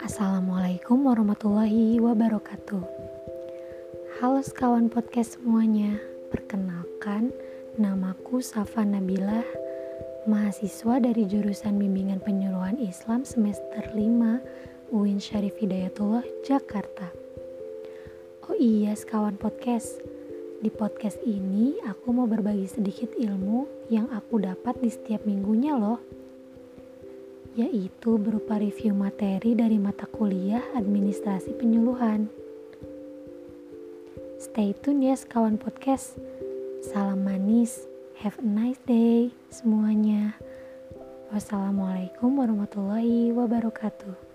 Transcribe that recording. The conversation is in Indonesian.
Assalamualaikum warahmatullahi wabarakatuh. Halo sekawan podcast semuanya. Perkenalkan, namaku Safa Nabilah, mahasiswa dari jurusan Bimbingan Penyuluhan Islam semester 5 UIN Syarif Hidayatullah, Jakarta. Oh iya, sekawan podcast. Di podcast ini aku mau berbagi sedikit ilmu yang aku dapat di setiap minggunya loh yaitu berupa review materi dari mata kuliah administrasi penyuluhan. Stay tune ya sekawan podcast. Salam manis, have a nice day semuanya. Wassalamualaikum warahmatullahi wabarakatuh.